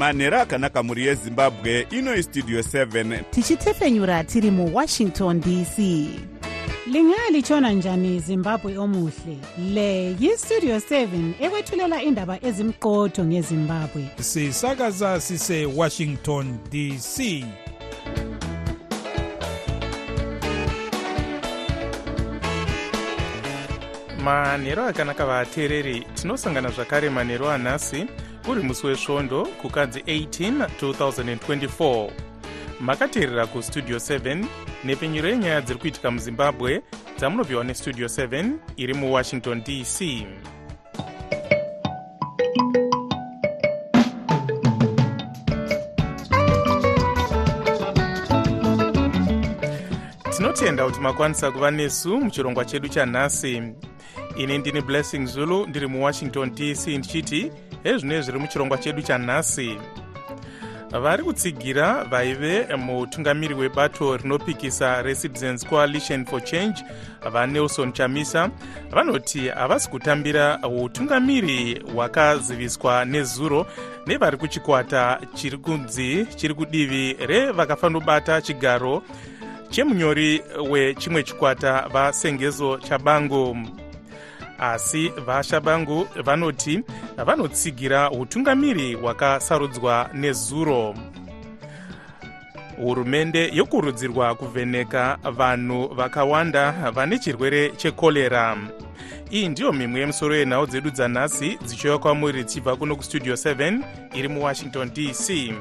manhero akanaka mhuri yezimbabwe. Inoi studio 7 tichitefenyura tiri muwashington dc lingalitshona njani zimbabwe omuhle? Le yistudio 7 ekwethulela indaba ezimqotho ngezimbabwe. Sisakaza sisewashington dc manhero akanaka vateereri tinosangana zvakare manhero anhasi uri musi wesvondo kukadzi 18 2024 makateerera kustudio 7 nepfenyuro yenyaya dziri kuitika muzimbabwe dzamunopiwa nestudio 7 iri muwashington dc tinotenda kuti makwanisa kuva nesu muchirongwa chedu chanhasi. Ini ndini blessing zulu ndiri muwashington dc ndichiti hezvinoi zviri muchirongwa chedu chanhasi vari kutsigira vaive mutungamiri webato rinopikisa recitizens coalition for change vanelson chamisa. Vanoti havasi kutambira utungamiri hwakaziviswa nezuro nevari kuchikwata chiri kunzi chiri kudivi revakafanobata chigaro chemunyori wechimwe chikwata vasengezo chabangu asi vashabangu vanoti vanotsigira utungamiri hwakasarudzwa nezuro. Hurumende yokurudzirwa kuvheneka vanhu vakawanda vane chirwere chekorera iyi ndiyo mimwe yemusoro yenhau dzedu dzanhasi dzichiuya kwamuri dzichibva kuno kustudio 7 iri muwashington dc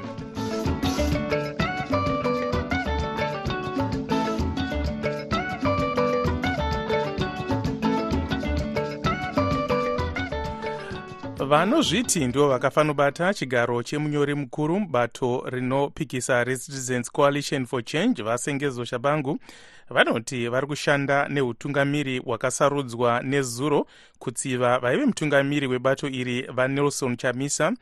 vanozviti ndivo vakafanobata chigaro chemunyori mukuru mubato rinopikisa recitizens coalition for change vasengezo shabangu. Vanoti vari kushanda neutungamiri hwakasarudzwa nezuro kutsiva vaive mutungamiri webato iri vanelson chamisa.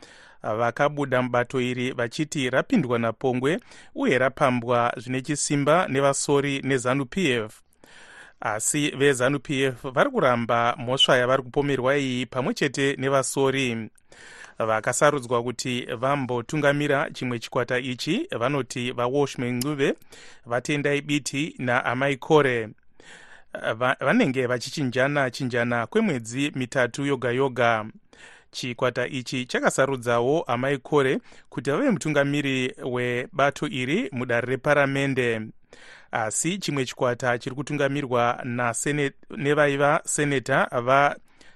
Vakabuda mubato iri vachiti rapindwa napongwe uye rapambwa zvine chisimba nevasori nezanup f asi vezanup f vari kuramba mhosva yavari kupomerwa iyi pamwe chete nevasori. Vakasarudzwa kuti vambotungamira chimwe chikwata ichi vanoti vawashme ncuve vatendai biti naamai kore vanenge vachichinjana chinjana kwemwedzi mitatu yoga yoga. Chikwata ichi chakasarudzawo amai kore kuti vave mutungamiri webato iri mudare reparamende asi chimwe chikwata chiri kutungamirwa nevaiva seneta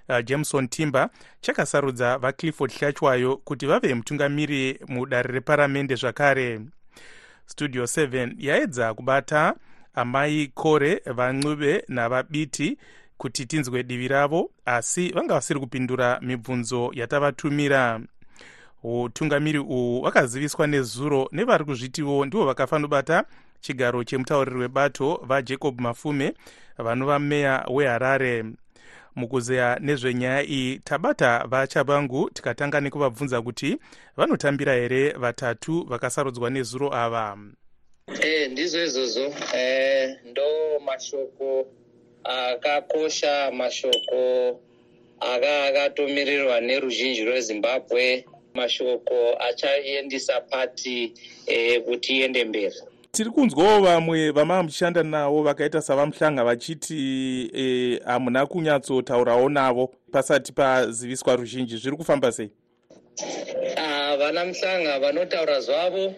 vajameson uh, timber chakasarudza vaclifford hlachwayo kuti vave mutungamiri mudare reparamende zvakare. Studio 7 yaedza kubata amai kore vancuve navabiti kuti tinzwe divi ravo asi vanga vasiri kupindura mibvunzo yatavatumira. Utungamiri uhu hwakaziviswa nezuro nevari kuzvitiwo ndivo vakafanobata chigaro chemutauriri webato vajacob mafume vanova meya weharare. Mukuzeya nezvenyaya iyi tabata vachabangu tikatanga nekuvabvunza kuti vanotambira here vatatu vakasarudzwa nezuro ava? E, ndizvo izvozvo e, ndo mashoko akakosha mashoko aka akatomirirwa neruzhinji rwezimbabwe. Mashoko achaendisa pati e, kuti iende mberi tiri kunzwawo vamwe vamava muchishanda navo vakaita savamuhlanga vachiti hamuna e, kunyatsotaurawo navo pasati paziviswa ruzhinji. Zviri kufamba sei? Uh, vana muhlanga vanotaura zvavo.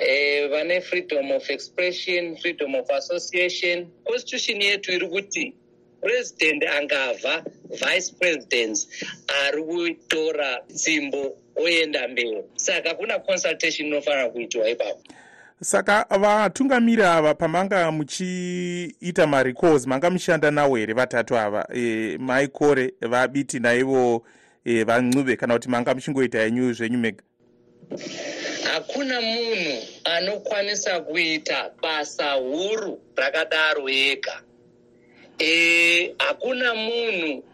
E, vane freedom of expression freedom of association. Constitution yetu iri kuti purezidendi angavha vice presidents ari kutora tsimbo oenda mberi. Saka kuna consultation inofanira kuitiwa ipapo saka vatungamiri ava pamanga muchiita marecalls manga muchishanda nawo here vatatu ava e, maikore vabiti naivo e, vancuve kana kuti manga muchingoita yenyu zvenyu mega. Hakuna munhu anokwanisa kuita basa huru rakadaro ega. Hakuna e, munhu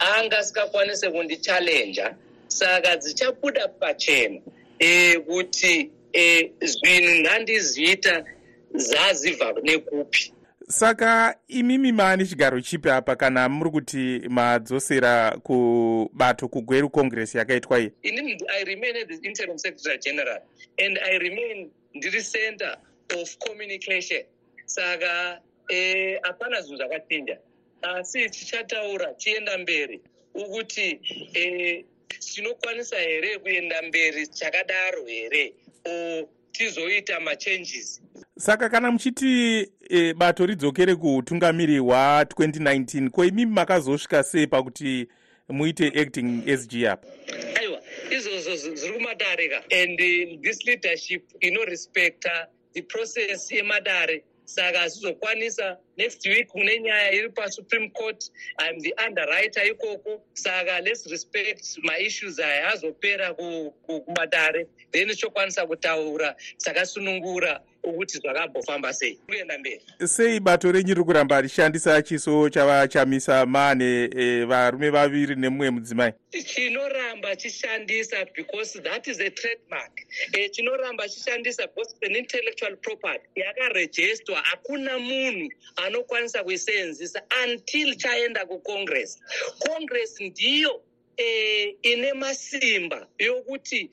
aangasingakwanise e, e, kundichallenja saka dzichabuda pachena e, kuti e, zvinhu ndandiziita zazibva nekupi saka imimi maane chigaro chipi apa kana muri kuti madzosera kubato kugweru congress yakaitwa iyi? Inini i remain the interim secretary general and i remain ndiri center of communication. Saka eh, hapana zvinhu zvakachinja asi tichataura tienda mberi ukuti eh, tinokwanisa here kuenda mberi chakadaro here o tizoita machanges. Saka kana muchiti e, bato ridzokere kuutungamiri hwa2019 ko imimi makazosvika sei pakuti muite acting sg apa aiwa izvozvo zviri kumadare ka and uh, this leadership inorespecta the process yemadare. Saka hazvizokwanisa next week kune nyaya iri pasupreme court. Im the underwriter ikoko. Saka lets respect maissues aya azopera kumadare then tichokwanisa kutaura takasunungura ukuthi zvakambofamba sei. Kuenda mberi. Sei bato renyu riri kuramba richishandisa chiso chavachamisa mane e, varume vaviri nemumwe mudzimai? Chinoramba chishandisa because that is a trademark. E, chinoramba chishandisa because an intellectual property. Yakarejestwa hakuna munhu anokwanisa kuisenzisa until chaenda kucongress. Congress ndiyo eh, ine masimba yokuti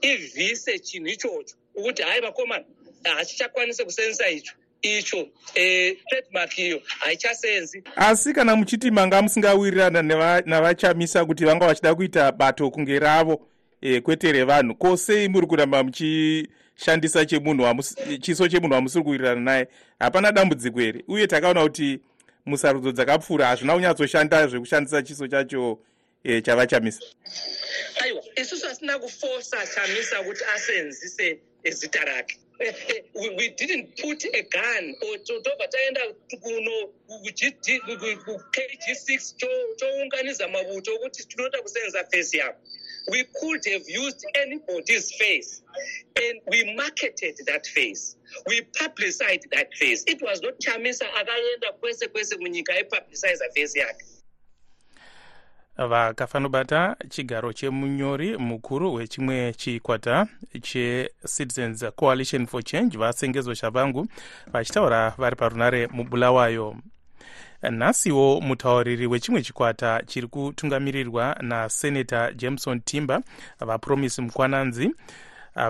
ivhise chinhu ichocho. Ukuthi hayi vakomana hachichakwanisi kusenzisa icho icho eh, trademark iyo haichasenzi. Asi kana muchiti manga musingawirirana navachamisa kuti vanga vachida kuita bato kunge ravo e, kwete revanhu. Ko sei muri kuramba muchishandisa chemunhu chiso chemunhu wamusiri kuwirirana naye? Hapana dambudziko here. Uye takaona kuti musarudzo dzakapfuura hazvina kunyatsoshanda zvekushandisa chiso chacho e, chavachamisa. Aiwa isusu hasina kufosa chamisa kuti asenzise zita rake. We, we didn't put a gun or tobva taenda kuno kg six tounganiza mabuto okuti tinoda kusenza face yavo we could have used anybody's face and we marketed that face. We publicized that face. It was not chamisa akaenda kwese kwese munyika aipubliciza face yake. Vakafanobata chigaro chemunyori mukuru wechimwe chikwata checitizens coalition for change vasengezo shavangu vachitaura vari parunare mubulawayo nhasiwo mutauriri wechimwe chikwata chiri kutungamirirwa nasenata jameson timber vapromisi mukwananzi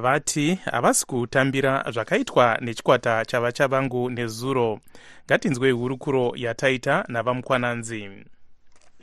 vati havasi kutambira zvakaitwa nechikwata chavachavangu nezuro. Ngatinzwei hurukuro yataita navamukwananzi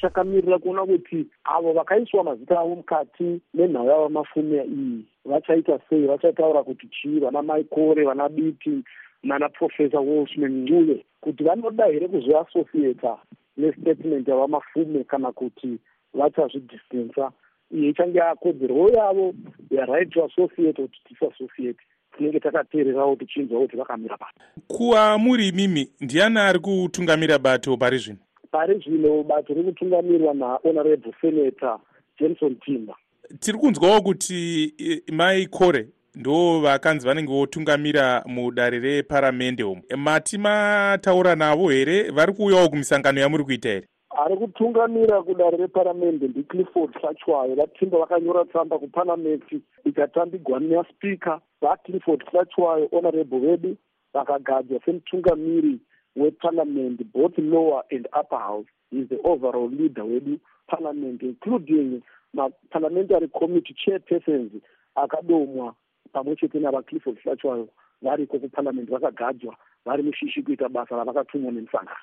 chakamirira kuona kuti avo vakaiswa mazita avo mukati menhau yavo mafume iyi vachaita sei? Vachataura kuti chii? Vana maikore vana biti nana profesa wolsman nguve kuti vanoda here kuzoasociata nestatement yavamafume kana kuti vachazvidistensa iyo ichange yakodzerwo yavo yaright to associate kuti tisassociate tinenge takateererawo tichinzwa kuti vakamira pano kuva muri imimi ndiani ari kutungamira bato pari zvino? Pari zvino bato riri kutungamirwa nahonorable senator jameson timber tiri kunzwawo kuti mai kore ndo vakanzi vanenge votungamira mudare reparamende umu. Mati mataura navo here? Vari kuuyawo kumisangano yamuri kuita here? Ari kutungamira kudare reparamende ndiclifford sachwayo vatimba vakanyora tsamba kupanameti ikatambigwa naspeaker vaclifford sachwayo honorable vedu vakagadzwa semutungamiri weparliament both lower and upper house. Is the overall leader wedu parliament including maparliamentary committee chairpersons akadomwa pamwe chete navaclifford flachwayo variko kuparliament vakagadzwa vari mushishi kuita basa ravakatumwa nemusangano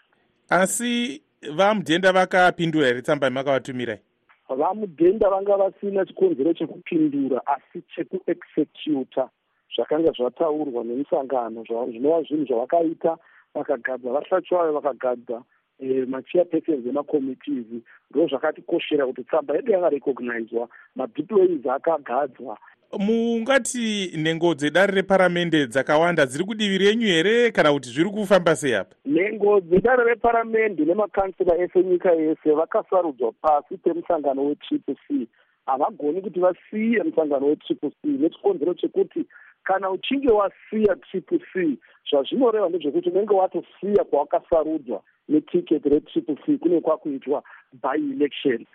asi vamudhenda vakapindura here tsamba yamakavatumirai vamudhenda vanga vasina chikonzero chekupindura asi chekuexecuta. Zvakanga zvataurwa nemusangano zvinova zvinhu zvavakaita vakagadza vahlachwayo vakagadza machairpersons emacommittees ndo zvakatikoshera kuti tsamba yedu yakarecognizwa madeployees akagadzwa mungati nhengo dzedare reparamende dzakawanda dziri kudivi renyu here kana kuti zviri kufamba sei apa? Nhengo dzedare reparamende nemakansela ese nyika yese vakasarudzwa pasi pemusangano wetriple c. Havagoni kuti vasiye musangano wetriple c nechikonzero chekuti kana uchinge wasiya triple c zvazvinoreva ndezvekuti unenge watosiya kwawakasarudzwa netiketi retriple c kune kwakuitwa by election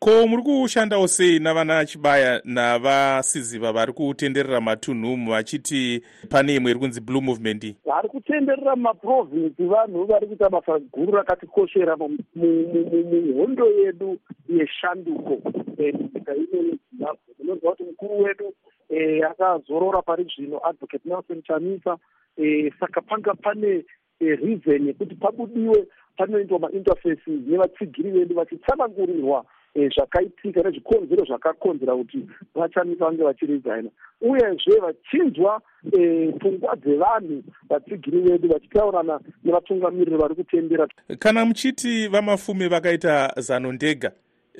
ko muri kushandawo sei navana chibaya navasiziva vari kutenderera matunhu vachiti pane imwe iri kunzi blue movement vari kutenderera mumaprovinsi vanhu vari kuita basa guru rakatikoshera muhondo yedu yeshanduko. Nyika ino yezimbabwe. Munoziva kuti mukuru wedu e, akazorora pari zvino advocate nelson chamisa. E, saka panga pane e, reason yekuti pabudiwe panoitwa mainterfaces nevatsigiri vedu vachitsanangurirwa e, zvakaitika nezvikonzero zvakakonzera kuti vachamisa vange vachiresigna uyezve vachinzwa e, pfungwa dzevanhu vatsigiri vedu vachitaurana nevatungamiriri vari kutendera. Kana muchiti vamafume vakaita zano ndega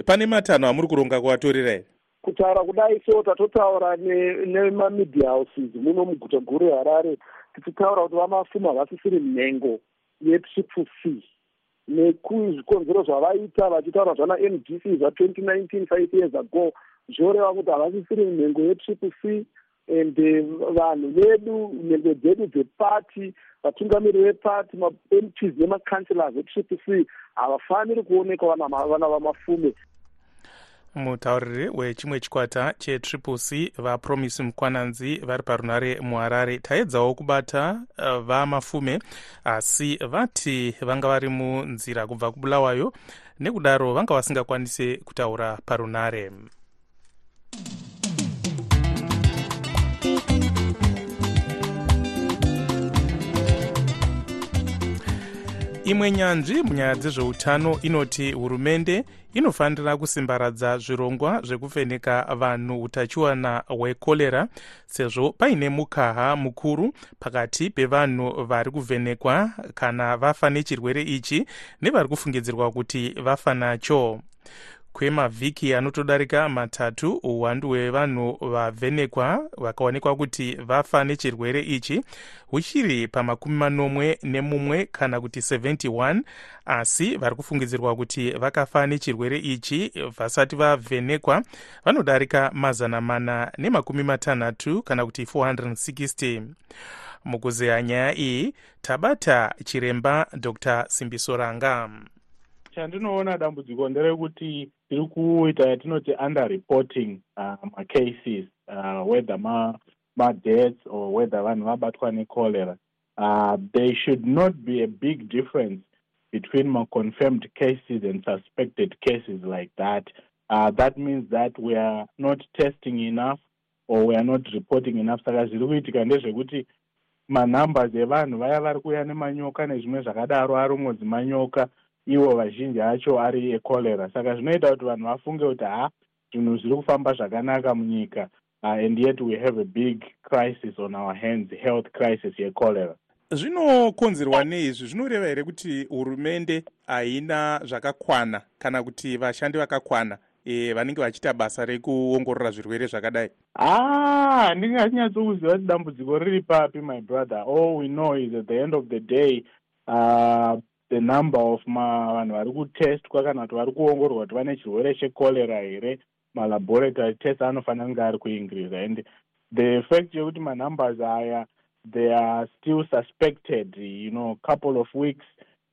pane matanho amuri kuronga kuvatorera here? Kutaura kudai so tatotaura nemamedia houses muno muguta guru reharare tichitaura kuti vamafuma vasisiri nhengo yetriple c nekuzvikonzero zvavaita vachitaura zvana mdc zva2019 five years ago zvoreva kuti havasisiri nhengo yetriple c and eh, vanhu vedu nhengo dzedu dzepati vatungamiri vepati mamps nemacouncellors etriple c havafaniri kuonekwa vana vamafume mutauriri wechimwe chikwata chetriple c vapromisi mukwananzi vari parunare muharare. Taedzawo kubata uh, vamafume asi vati vanga vari munzira kubva kubulawayo nekudaro vanga vasingakwanisi kutaura parunare. Imwe nyanzvi munyaya dzezveutano inoti hurumende inofanira kusimbaradza zvirongwa zvekuvheneka vanhu utachiwana hwekorera sezvo paine mukaha mukuru pakati pevanhu vari kuvhenekwa kana vafa nechirwere ichi nevari kufungidzirwa kuti vafa nacho kwemavhiki anotodarika matatu uwandu hwevanhu vavhenekwa vakaonekwa kuti vafa nechirwere ichi. Huchiri pamakumi manomwe nemumwe kana kuti 71 asi vari kufungidzirwa kuti vakafa nechirwere ichi vasati vavhenekwa. Vanodarika mazana mana nemakumi matanhatu kana kuti 460 mukuzeya nyaya iyi tabata chiremba dr simbisoranga chandinoona dambudziko nderekuti tiri kuita yatinoti under reporting uh, macases uh, whether madeaths ma or whether vanhu vabatwa necholera. Uh, there should not be a big difference between maconfirmed cases and suspected cases like that. Uh, that means that we are not testing enough or we are not reporting enough. Saka zviri kuitika ndezvekuti manumbers evanhu vaya vari kuuya nemanyoka nezvimwe zvakadaro arongodzi manyoka ivo vazhinji acho ari ekorera saka zvinoita kuti vanhu vafunge kuti ha zvinhu zviri kufamba zvakanaka munyika uh, and yet we have a big crisis on our hands health crisis yekorera zvinokonzerwa neizvi zvinoreva here kuti hurumende haina zvakakwana kana kuti vashandi vakakwana e, vanenge vachiita basa rekuongorora zvirwere zvakadai? Ah handingatinyatsokuziva kuti dambudziko riri papi my brother. All we know is at the end of the day uh, the number of vanhu vari kutestwa kana kuti vari kuongororwa kuti vane chirwere chekorera here. Malaboratory test anofanira kunge ari kuincrease and the fact yekuti manumbers aya they are still suspected you know couple of weeks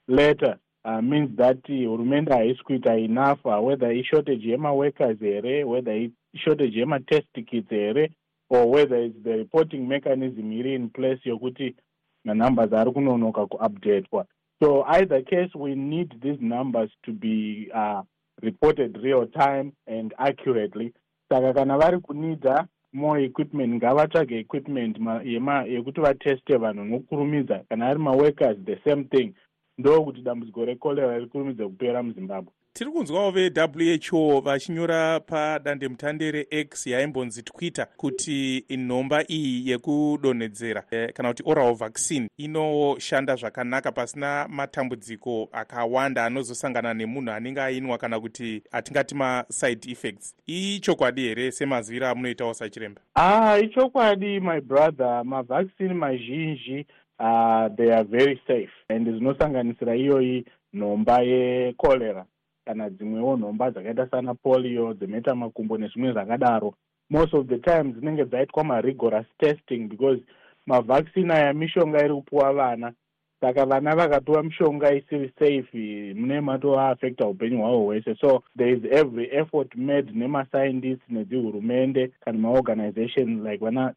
later uh, means that hurumende haisi kuita enough uh, whether ishortage yemaworkers here whether ishortage yematest kits here or whether its the reporting mechanism iri in place yokuti manumbers ari kunonoka kuupdatwa So either case, we need these numbers to be uh, reported real time and accurately. Saka kana vari kunida more equipment ngavatsvage equipment yekuti vateste vanhu nokurumidza. Kana ari maworkers the same thing. Ndokuti dambudziko rekorera riri kurumidza kupera muzimbabwe tiri kunzwawo vewho vachinyora padandemutande rex yaimbonzi twitter kuti nhomba iyi yekudonhedzera eh, kana kuti oral vaccine inoshanda zvakanaka pasina matambudziko akawanda anozosangana nemunhu anenge ainwa kana kuti atingati maside effects. Ichokwadi here semaziviro amunoitawo sachiremba? Ah ichokwadi my brother. Mavaccine mazhinji uh, they are very safe and zvinosanganisira iyoyi nhomba yekorera kana dzimwewo nhomba dzakaita sana polio dzemeta makumbo nezvimwe zvakadaro. Most of the time dzinenge dzaitwa marigorous testing because mavaccine aya mishonga iri kupuwa vana. Saka vana vakatova mishonga isiri safe mune matoaafecta upenyu hwavo hwese. So there is every effort made nemascientists nedzihurumende kana maorganization like vana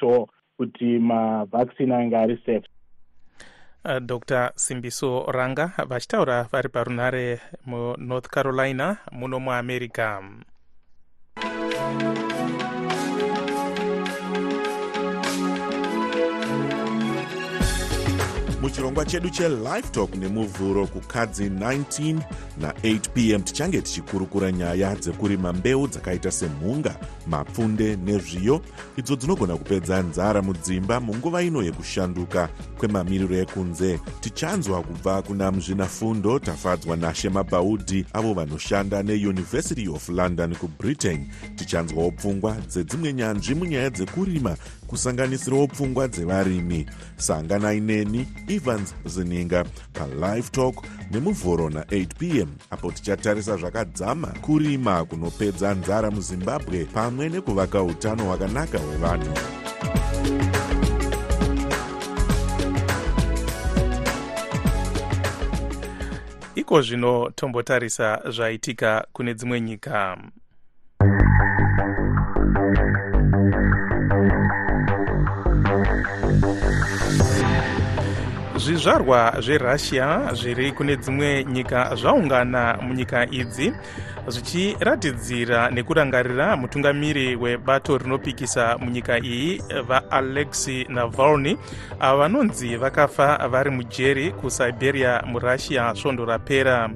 who kuti mavaccine ange ari safe dr. Simbiso ranga vachitaura vari parunhare munorth carolina muno muamerica muchirongwa chedu chelife talk nemuvhuro kukadzi 19 na8 p m tichange tichikurukura nyaya dzekurima mbeu dzakaita semhunga mapfunde nezviyo. Idzo dzinogona kupedza nzara mudzimba munguva ino yekushanduka kwemamiriro ekunze. Tichanzwa kubva kuna muzvinafundo tafadzwa nashemabhaudhi avo vanoshanda neuniversity of london kubritain tichanzwawo pfungwa dzedzimwe nyanzvi munyaya dzekurima kusanganisirawo pfungwa dzevarimi. Sanganai neni evans zininga palive talk nemuvhuro na8 p m apo tichatarisa zvakadzama kurima kunopedza nzara muzimbabwe pamwe nekuvaka utano hwakanaka hwevanhu. Iko zvino tombotarisa zvaitika kune dzimwe nyika zvizvarwa zverussia zviri kune dzimwe nyika zvaungana munyika idzi zvichiratidzira nekurangarira mutungamiri webato rinopikisa munyika iyi vaalexi navalny. Avo vanonzi vakafa vari mujeri kusiberia murussia svondo rapera.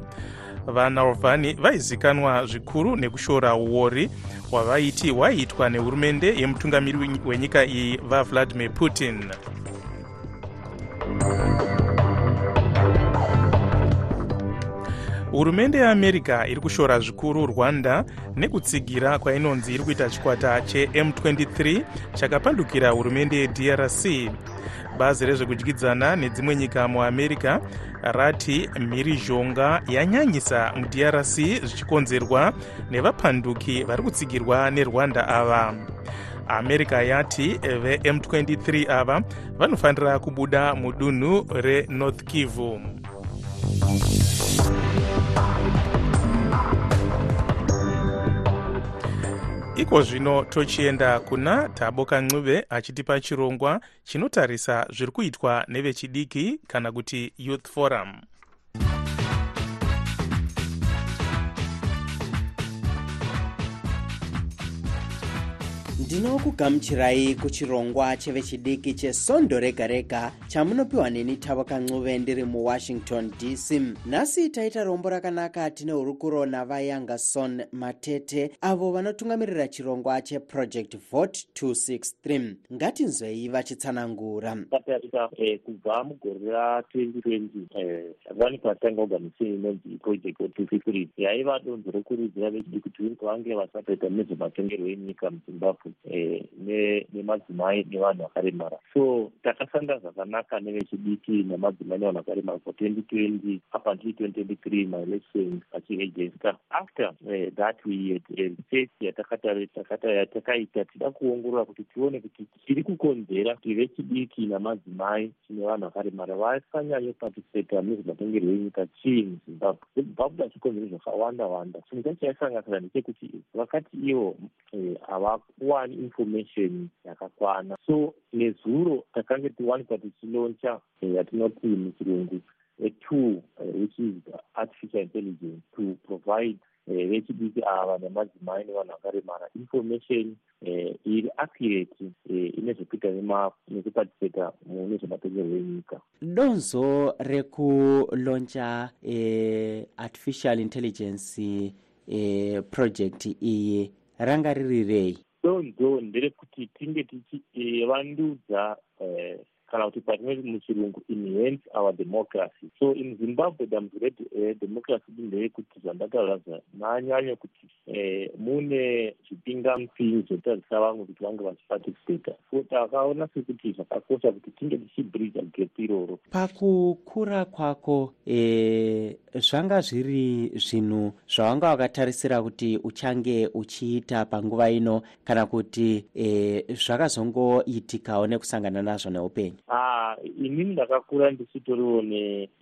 Vanalvani vaizikanwa zvikuru nekushora uori hwavaiti hwaiitwa nehurumende yemutungamiri wenyika iyi vavladimir putin hurumende yeamerica iri kushora zvikuru rwanda nekutsigira kwainonzi iri kuita chikwata chem23 chakapandukira hurumende yedrc. Bazi rezvekudyidzana nedzimwe nyika muamerica rati mhirizhonga yanyanyisa mudrc zvichikonzerwa nevapanduki vari kutsigirwa nerwanda ava america yati vem23 ava vanofanira kubuda mudunhu renorth kivu. Iko zvino tochienda kuna taboka ncube achitipa chirongwa chinotarisa zviri kuitwa nevechidiki kana kuti youth forum ndinokugamuchirai kuchirongwa chevechidiki chesondo rega rega chamunopiwa neni tavoka ncube ndiri muwashington dc nhasi taita rombo rakanaka tine hurukuro navayangason matete avo vanotungamirira chirongwa cheproject vote 263 ngatinzwei vachitsanangura. Tatarika eh, kubva mugore ra2020 vani patanga organization inonzi project vote 263 yaiva donzo rokurudzira vechidiki kuti vange vasatoita nezvematongerwo enyika muzimbabwe nemadzimai nevanhu vakaremara. So takashanda zvakanaka nevechidiki nemadzimai nevanhu vakaremara for 2020 up until 2023 maelections achiagenska after uh, that we had research yatakaita tida kuongorora kuti tione kuti chiri kukonzera kuti vechidiki namadzimai chine vanhu vakaremara vasanyanyoparticipata nezvematongerwo enyika chii muzimbabwe zimbabwe achikonzera zvakawanda wanda chinhu chacho chaisanganisira ndechekuti vakati ivo havakuwani uh, information yakakwana. So nezuro takange tiwanikwa tichiloncha yatinoti muchirungu atool which is artificial intelligence to provide vechidiki ava nemadzimai nevanhu vakaremara information iri accurate ine zvekuita nekupatisipeta mune zvematongerwo enyika. Donzo rekuloncha artificial intelligence project iyi ranga riri rei donzo nderekuti tinge tichivandudza kana kuti patinoti muchirungu enhance our democracy. So in zimbabwe dambudzo redemocracy ndeyekuti zvandataura zvanyanya kuti mune zvipingamupinyi zvotarisa vamwe kuti vange vachiparticipata so takaona sekuti zvakakosha kuti tinge tichibridha gap iroro. Pakukura kwako e, zvanga zviri zvinhu zvawanga wakatarisira kuti uchange uchiita panguva ino kana kuti e, zvakazongoitikawo nekusangana nazvo neupenyu ah, inini ndakakura ndisitoriwo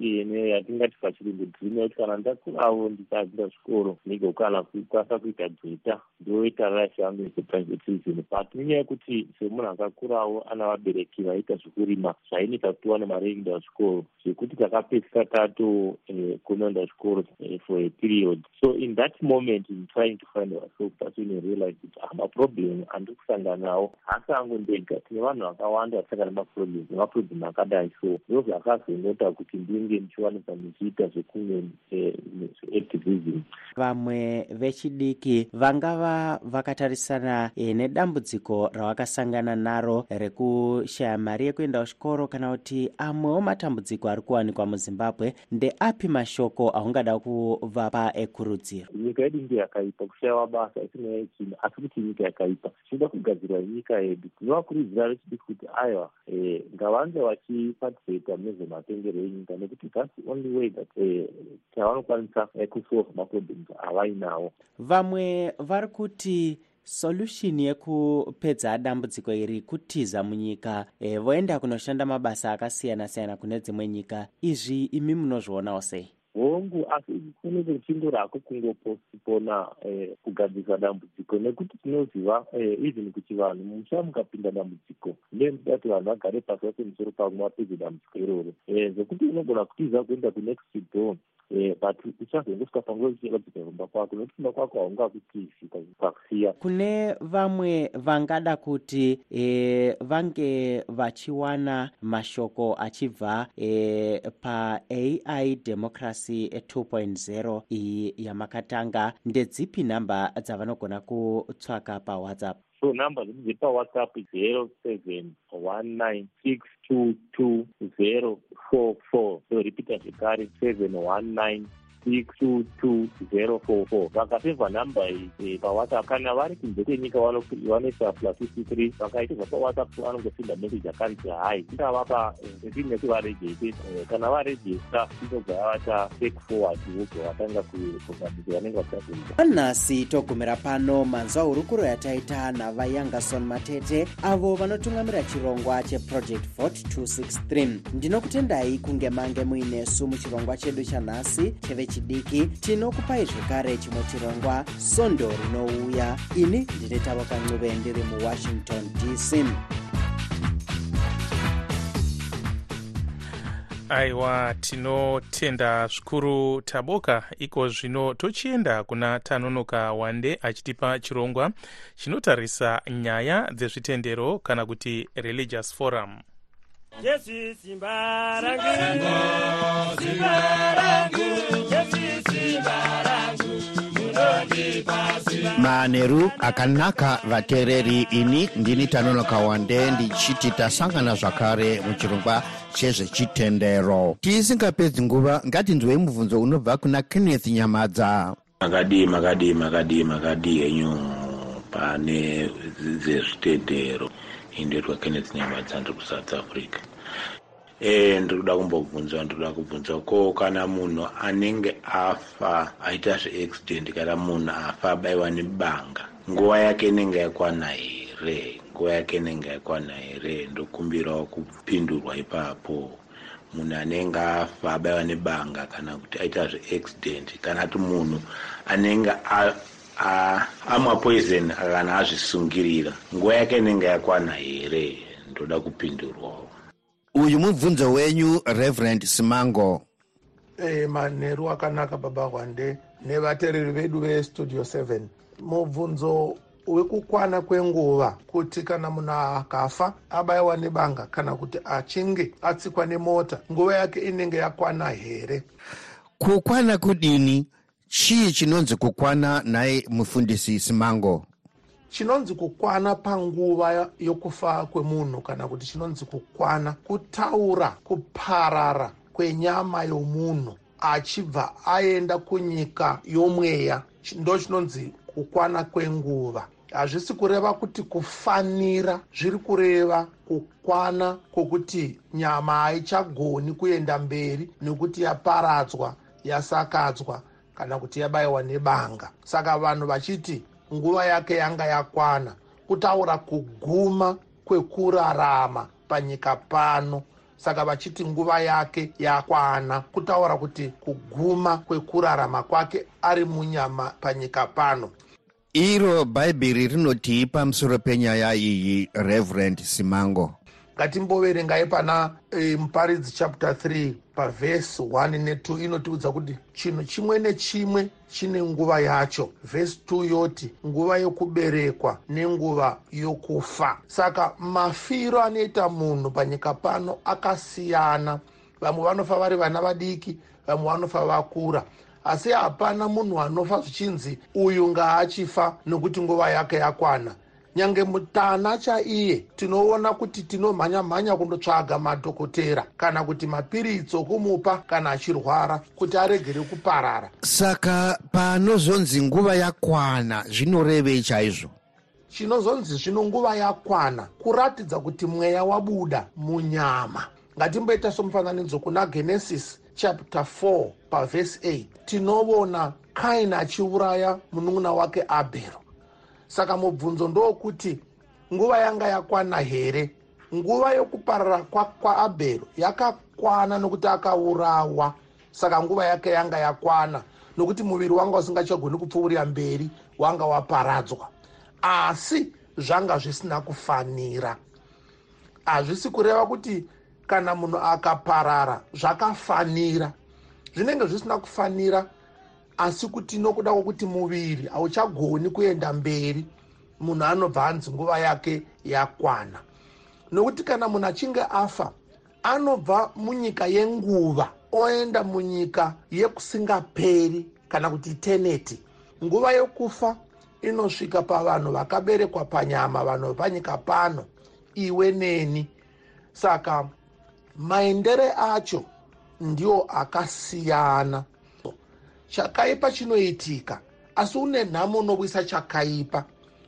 neyatingati pachirungu dream yekuti kana ndakurawo ndisaenda zvikoro ndigokwana kukwanisa kuita dzota ndoita life yangu yeseprivatism but nenyaya yekuti semunhu akakurawo ana vabereki vaita zvekurima zvainita kuti tiwane mari yekuenda zvikoro zvekuti takapedzisa tatokunoenda eh, zvikoro eh, for a period. So in that moment in trying to find ourselves that's when realize kuti amaproblem andiri kusangana nawo hasi angu ndega tine vanhu vakawanda vasangana nemaproblem nemaproblem akadai. So ndo zvakazonota kuti ndinge ndichiwanika ndichiita zvekumwe zveactivism. Vamwe vechidiki vangava vakatarisana e, nedambudziko ravakasangana naro rekushaya mari yekuenda kuchikoro kana kuti amwewo matambudziko ari kuwanikwa muzimbabwe ndeapi mashoko aungada kuvapa ekurudziro nyika yedu ndiyo yakaipa kushayiwa basa isina yechina asi kuti nyika yakaipa. Tichida kugadzirwa nyika yedu. Tinovakurudzira vechidiki kuti aiwa e, ngavange vachipatisipeta nezvematengero enyika nekuti thats only way that e, tavanokwanisa kusolve maproblems avainawo vamwe vari kuti solution yekupedza dambudziko iri kutiza munyika e, voenda kunoshanda mabasa akasiyana-siyana kune dzimwe nyika. Izvi imi munozvionawo sei hongu asi kunenge kuchingorako kungopona eh, kugadzisa dambudziko nekuti tinoziva eh, even kuti vanhu musha mukapinda dambudziko ndemuda kuti vanhu vagare pasi vase musoro pamwe vapedze dambudziko iroro. Eh, zvekuti unogona kutiza kuenda kunext door Eh, but uchazongosvika panguva uchiradzika kumba kwako nokuti kumba kwako haungakutizi pakusiya kune vamwe vangada kuti e, vange vachiwana mashoko achibva e, paai democracy 2.0 iyi yamakatanga. Ndedzipi nhamba dzavanogona kutsvaka pawhatsapp? So nhamba dzedu dzepawhatsapp zero seven one nine six two two zero four four. So repeata zvekare seven one nine six two two zero four four. Vakapevha nhamba iyi pawhatsapp. Kana vari kunze kwenyika vanoisa plus fifty three vakaitirwa pawhatsapp vanongosinda message akanzi hai ingavapa eh, kuvarejeste eh, kana varejesta inobva yavata take forward vobva vatanga kugambizi vanenge vachazoita panhasi togumira pano manzwa hurukuro yataita navayangason matete avo vanotungamira chirongwa cheproject vot 263 ndinokutendai kunge mange muinesu muchirongwa chedu chanhasi cheve chidiki tinokupai zvekare chimwe chirongwa sondo rinouya. Ini ndine tavakancuve ndiri muwashington dc aiwa tinotenda zvikuru taboka. Iko zvino tochienda kuna tanonoka wande achitipa chirongwa chinotarisa nyaya dzezvitendero kana kuti religious forum Yesu simba rangu. Simba rangu. Yesu simba rangu. Manheru akanaka vateereri ini ndini tanonoka wande ndichiti tasangana zvakare muchirongwa chezvechitendero. Tisingapedzi nguva ngatinzwei mubvunzo unobva kuna kenneth nyamadza. Makadii makadii makadii makadii henyu pane dzezvitendero indoitwa kenneth nyamadza ndiri kusouth africa e ndiri kuda kumbobvunza ndiri kuda kubvunza ko kana munhu anenge afa aita zveaccident kana munhu afa abayiwa nebanga nguva yake inenge yakwana here? Nguva yake inenge yakwana here? Ndokumbirawo kupindurwa ipapo. Munhu anenge afa abayiwa nebanga kana kuti aita zveaccident kana kuti munhu anenge amwa poison kana azvisungirira nguva yake inenge yakwana here? Ndoda kupindurwawo uyu mubvunzo wenyu reverend simango. E, manheru akanaka baba hwande nevateereri vedu vestudio 7 mubvunzo wekukwana kwenguva kuti kana munhu akafa abayiwa nebanga kana kuti achinge atsikwa nemota nguva yake inenge yakwana here? Kukwana kudini? Chii chinonzi kukwana naye mufundisi simango chinonzi kukwana panguva yokufa kwemunhu kana kuti chinonzi kukwana kutaura kuparara kwenyama yomunhu achibva aenda kunyika yomweya. Ndo chinonzi kukwana kwenguva. Hazvisi kureva kuti kufanira zviri kureva kukwana kwokuti nyama haichagoni kuenda mberi nekuti yaparadzwa yasakadzwa kana kuti yabayiwa nebanga. Saka vanhu vachiti nguva yake yanga yakwana kutaura kuguma kwekurarama panyika pano. Saka vachiti nguva yake yakwana kutaura kuti kuguma kwekurarama kwake ari munyama panyika pano. Iro bhaibheri rinotii pamusoro penyaya iyi reverend simango ngatimboverengai pana e, muparidzi chapter 3 pavhesi 1 ne2 inotiudza kuti chinhu chimwe nechimwe chine nguva yacho. Vhesi 2 yoti nguva yokuberekwa nenguva yokufa. Saka mafiro anoita munhu panyika pano akasiyana. Vamwe vanofa vari vana vadiki vamwe vanofa vakura. Asi hapana munhu anofa zvichinzi uyu ngaachifa nokuti nguva yake yakwana nyange mutana chaiye tinoona kuti tinomhanya-mhanya kundotsvaga madhokotera. Kana kuti mapiritsi okumupa kana achirwara kuti aregere kuparara. Saka panozonzi nguva yakwana zvinorevei chaizvo. Chinozonzi zvino nguva yakwana kuratidza kuti mweya wabuda munyama. Ngatimboita somufananidzo kuna genesis chapter 4 pavhesi 8 tinoona kaini achiuraya munun'una wake abhero saka mubvunzo ndokuti nguva yanga yakwana here? Nguva yokuparara kwaabhero kwa yakakwana nokuti akaurawa. Saka nguva yake yanga yakwana nokuti muviri wanga usingachagoni kupfuurira mberi wanga waparadzwa. Asi zvanga zvisina kufanira. Hazvisi kureva kuti kana munhu akaparara zvakafanira. Zvinenge zvisina kufanira asi kuti nokuda kwokuti muviri hauchagoni kuenda mberi munhu anobva anzi nguva yake yakwana. Nokuti kana munhu achinge afa anobva munyika yenguva oenda munyika yekusingaperi kana kuti teneti. Nguva yokufa inosvika pavanhu vakaberekwa panyama vanhu vepanyika pano iwe neni. Saka maendere acho ndiwo akasiyana chakaipa chinoitika asi une nhamo unovuyisa chakaipa.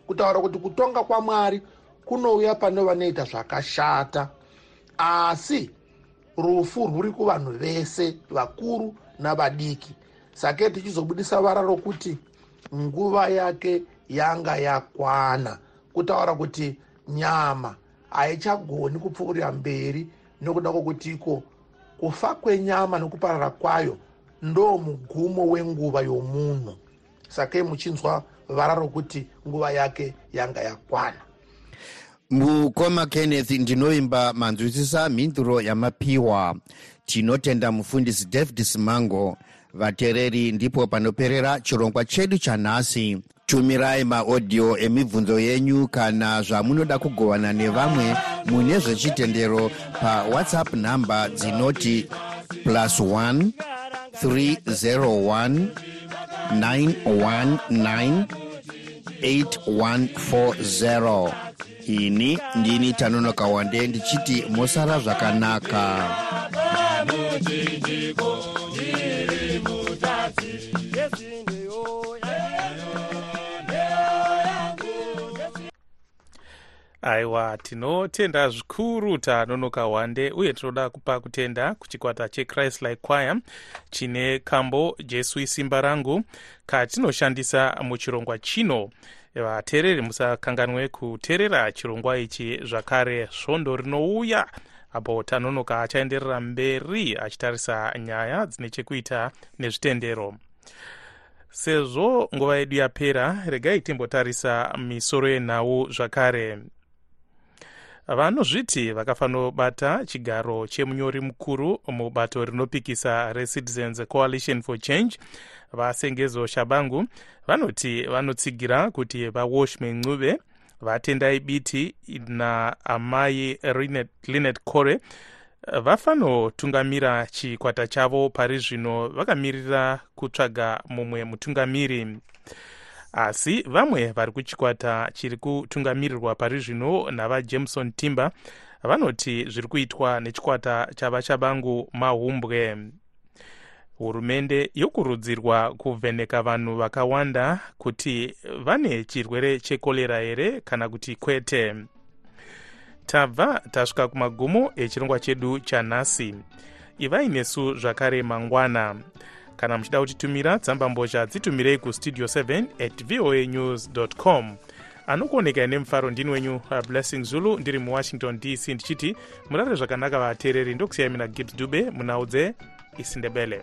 Kutaura kuti kutonga kwamwari kunouya pane vanoita zvakashata. Asi rufu rwuri kuvanhu vese vakuru navadiki. Sakei tichizobudisa vara rokuti nguva yake yanga yakwana. Kutaura kuti nyama haichagoni kupfuurira mberi nokuda kwokuti iko kufa kwenyama nokuparara kwayo ndo mugumo wenguva yomunhu. Sakei muchinzwa vara rokuti nguva yake yanga yakwana. Mukoma kenneth ndinoimba manzwisisa mhinduro yamapiwa. Tinotenda mufundisi david simango vateereri ndipo panoperera chirongwa chedu chanhasi tumirai maodhiyo emibvunzo yenyu kana zvamunoda kugovana nevamwe mune zvechitendero pawhatsapp nhamba dzinoti plus 1 301 919 8140 ini ndini tanonoka wande ndichiti mosara zvakanaka aiwa tinotenda zvikuru tanonoka wande uye tinoda kupa kutenda kuchikwata chechrist like choir chine kambo jesu isimba rangu katinoshandisa muchirongwa chino. Vateereri musakanganwe kuteerera chirongwa ichi zvakare svondo rinouya apo tanonoka achaenderera mberi achitarisa nyaya dzine chekuita nezvitendero. Sezvo nguva yedu yapera regai timbotarisa misoro yenhau zvakare vanozviti vakafanobata chigaro chemunyori mukuru mubato rinopikisa recitizens coalition for change vasengezo shabangu. Vanoti vanotsigira kuti vawashme ncube vatendai biti naamai linet core vafanotungamira chikwata chavo pari zvino vakamirira kutsvaga mumwe mutungamiri asi vamwe vari kuchikwata chiri kutungamirirwa pari zvino navajameson timber vanoti zviri kuitwa nechikwata chavachabangu mahumbwe. Hurumende yokurudzirwa kuvheneka vanhu vakawanda kuti vane chirwere chekorera here kana kuti kwete. Tabva tasvika kumagumo echirongwa chedu chanhasi. Ivai nesu zvakare mangwana kana muchida kutitumira tsamba mbozha dzitumirei kustudio 7 at voa news com. Anokuoneka nemufaro ndini wenyu uh, blessing zulu ndiri muwashington dc ndichiti murare zvakanaka vateereri ndokusiyai mina gibbs dube munhau dzeisindebele